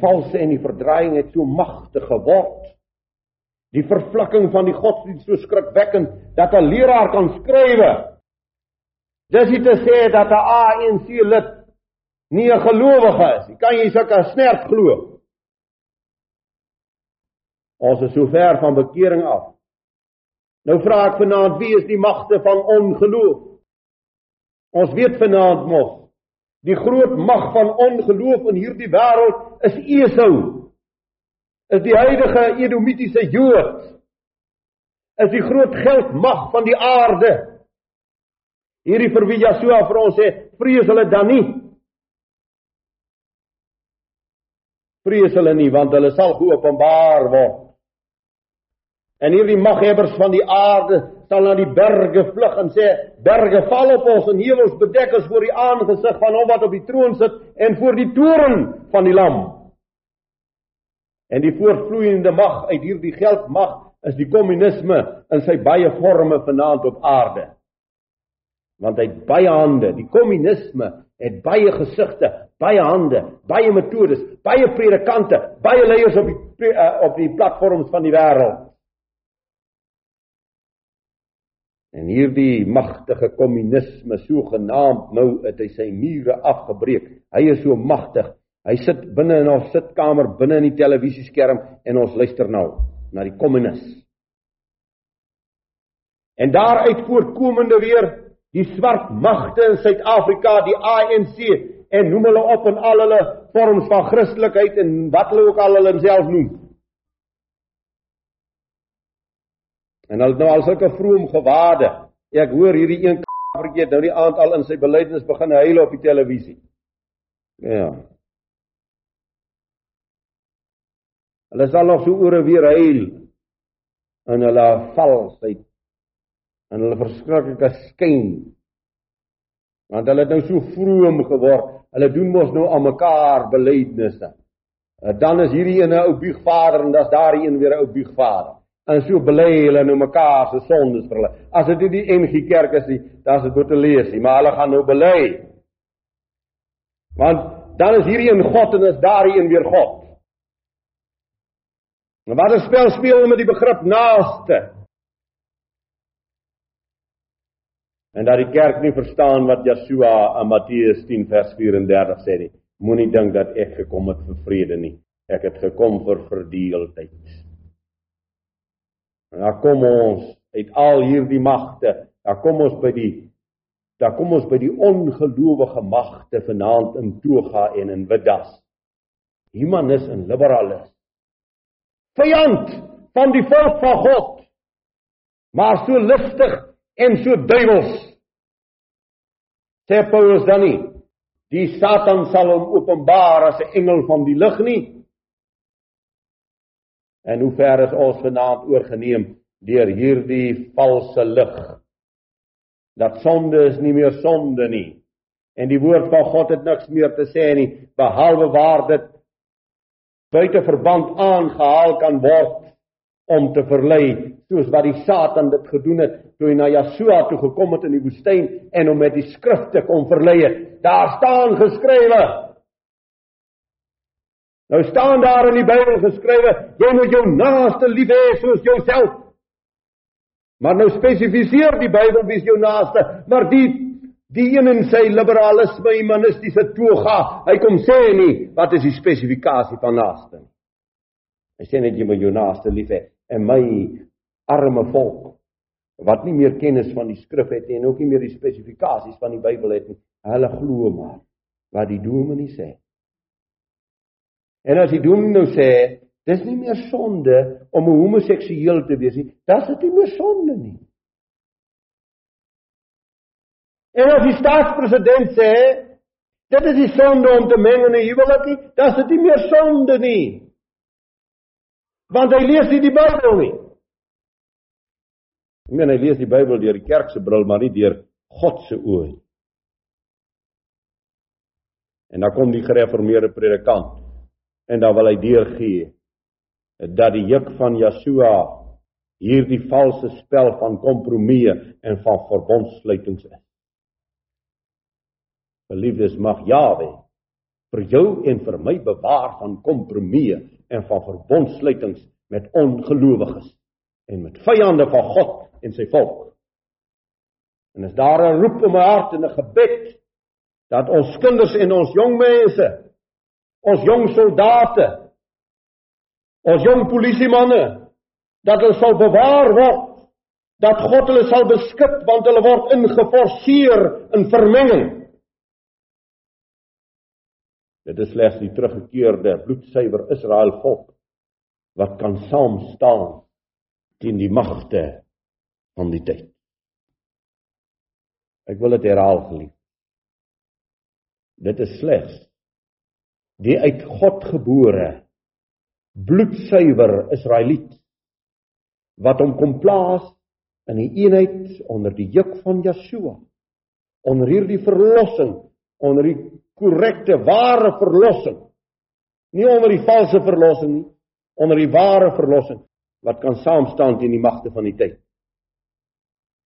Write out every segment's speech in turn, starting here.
valse en die verdraaiing het so magtig geword. Die vervlakking van die godsdienst so skrikwekkend dat 'n leraar kan skrywe. Dis nie te sê dat 'n ANC lid nie 'n gelowige is. Jy kan jy sulke snert glo. Ons is so ver van bekering af. Nou vra ek vanaand wie is die magte van ongeloof? Ons weet vanaand mos die groot mag van ongeloof in hierdie wêreld is Esau is die huidige Edomitiese Jood is die groot geldmag van die aarde. Hierdie vir wie Jesua vir ons sê, vrees hulle dan nie. Vrees hulle nie want hulle sal geopenbaar word. En hierdie maghebbers van die aarde sal na die berge vlug en sê, berge val op ons en hemels bedek ons voor die aangesig van hom wat op die troon sit en voor die toren van die lam. En die voortvloeiende mag uit hierdie geldmag is die kommunisme in sy baie forme vanaand op aarde. Want hy het baie hande, die kommunisme het baie gesigte, baie hande, baie metodes, baie predikante, baie leiers op die uh, op die platforms van die wêreld. En hierdie magtige kommunisme so genaamd nou het hy sy mure afgebreek. Hy is so magtig Hy sit binne in ons sitkamer binne in die televisieskerm en ons luister nou na die kommunis. En daaruit voortkomende weer die swart magte in Suid-Afrika, die ANC en noem hulle op in al hulle vorms van Christelikheid en wat hulle ook al hulle self noem. En hulle nou al sulke vroom gewaarde. Ek hoor hierdie een vergeet nou die aand al in sy belydenis begin huil op die televisie. Ja. Hulle sal nog so oor weer huil in hulle valsheid en hulle verskriklike skyn. Want hulle het nou so vroom geword. Hulle doen mos nou aan mekaar belydenisse. Dan is hierdie ene ou biegvader en dan's daar een weer 'n ou biegvader. En so bely hulle nou mekaar se sondes vir hulle. As dit nie die NG Kerk is nie, dan is dit moet te lees nie, maar hulle gaan nou bely. Want dan is hierdie een God en is daar een weer God. Maar wat 'n spel speel hulle met die begrip naaste? En dat die kerk nie verstaan wat Yeshua in Matteus 10 vers 34 sê nie. Moenie dink dat ek gekom het vir vrede nie. Ek het gekom vir verdeeldheid. En dan kom ons uit al hierdie magte, dan kom ons by die dan kom ons by die ongelowige magte vanaand in toga en in witdas. Humanis en liberalis vyand van die volk van God. Maar so listig en so duiwels. Sê Paulus dan nie, die Satan sal hom openbaar as 'n engel van die lig nie. En hoe ver is ons vanaand oorgeneem deur hierdie valse lig? Dat sonde is nie meer sonde nie. En die woord van God het niks meer te sê nie behalwe waar dit buite verband aangehaal kan word om te verlei soos wat die Satan dit gedoen het toe hy na Jesua toe gekom het in die woestyn en hom met die skrifte kon verlei het. Daar staan geskrywe. Nou staan daar in die Bybel geskrywe, jy moet jou naaste lief hê soos jouself. Maar nou spesifiseer die Bybel wie jou naaste, maar die Die een in sy liberalisme humanistiese toga, hy kom sê nie wat is die spesifikasie van naaste nie. Hy sê net jy moet jou naaste lief hê en my arme volk wat nie meer kennis van die skrif het en ook nie meer die spesifikasies van die Bybel het nie, hulle glo maar wat die dominee sê. En as die dominee nou sê, dis nie meer sonde om 'n homoseksueel te wees nie, dan is dit nie meer sonde nie. En as die staatspresident sê dit is die sonde om te meng in 'n huwelik nie, dan is dit nie meer sonde nie. Want hy lees nie die Bybel nie. Ek meen hy lees die Bybel deur die kerk se bril, maar nie deur God se oë nie. En dan kom die gereformeerde predikant en dan wil hy deurgee dat die juk van Yeshua hierdie valse spel van kompromieë en van verbondsluitings is. Geliefdes mag Jawe vir jou en vir my bewaar van kompromieë en van verbondsluitings met ongelowiges en met vyande van God en sy volk. En as daar 'n roep in my hart en 'n gebed dat ons kinders en ons jong mense, ons jong soldate, ons jong polisiemanne dat hulle sal bewaar word dat God hulle sal beskik want hulle word ingeforseer in vermenging. Dit is slegs die teruggekeerde bloedsuiwer Israel volk wat kan saam staan teen die magte van die tyd. Ek wil dit herhaal gelief. Dit is slegs die uit God gebore bloedsuiwer Israeliet wat hom kom plaas in die eenheid onder die juk van Yeshua. Onder hierdie verlossing, onder die korrekte ware verlossing. Nie onder die valse verlossing nie, onder die ware verlossing wat kan saam staan teen die magte van die tyd.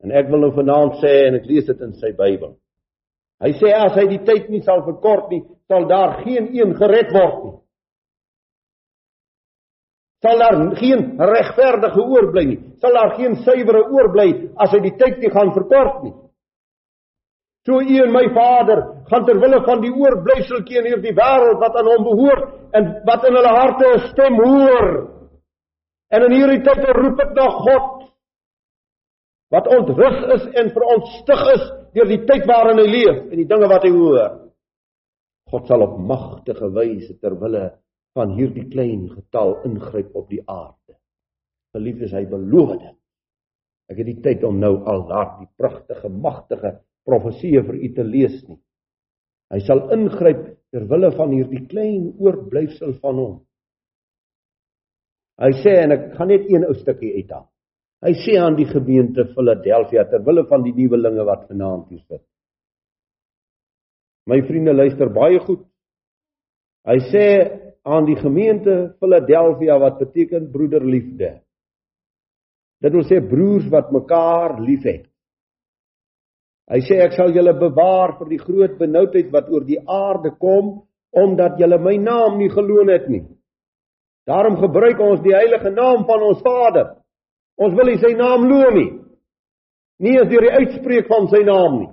En ek wil nou vanaand sê en ek lees dit in sy Bybel. Hy sê as hy die tyd nie sal verkort nie, sal daar geen een gered word nie sal daar geen regverdige oorbly nie. Sal daar geen suiwere oorbly as hy die tyd nie gaan verkort nie. So u en my Vader gaan ter wille van die oorblyseltjie in hierdie wêreld wat aan hom behoort en wat in hulle harte 'n stem hoor. En in hierdie tyd roep ek na God wat ontrus is en verontstig is deur die tyd waarin hy leef en die dinge wat hy hoor. God sal op magtige wyse ter wille van hierdie klein getal ingryp op die aarde. Geliefdes, hy beloof dit. Ek het die tyd om nou al daardie pragtige, magtige profeseë vir u te lees nie. Hy sal ingryp ter wille van hierdie klein oorblyfsel van hom. Hy sê en ek gaan net een ou stukkie uithaal. Hy sê aan die gemeente Philadelphia ter wille van die nuwelinge wat vanaand hier sit. My vriende luister baie goed. Hy sê aan die gemeente Philadelphia wat beteken broederliefde. Dit wil sê broers wat mekaar liefhet. Hy sê ek sal julle bewaar vir die groot benoudheid wat oor die aarde kom omdat julle my naam nie geloon het nie. Daarom gebruik ons die heilige naam van ons Vader. Ons wil nie sy naam loon nie. Nie as deur die uitspreek van sy naam nie.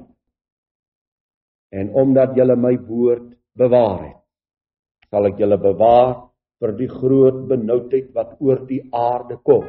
En omdat julle my woord bewaar het sal ek julle bewaar vir die groot benoudheid wat oor die aarde kom.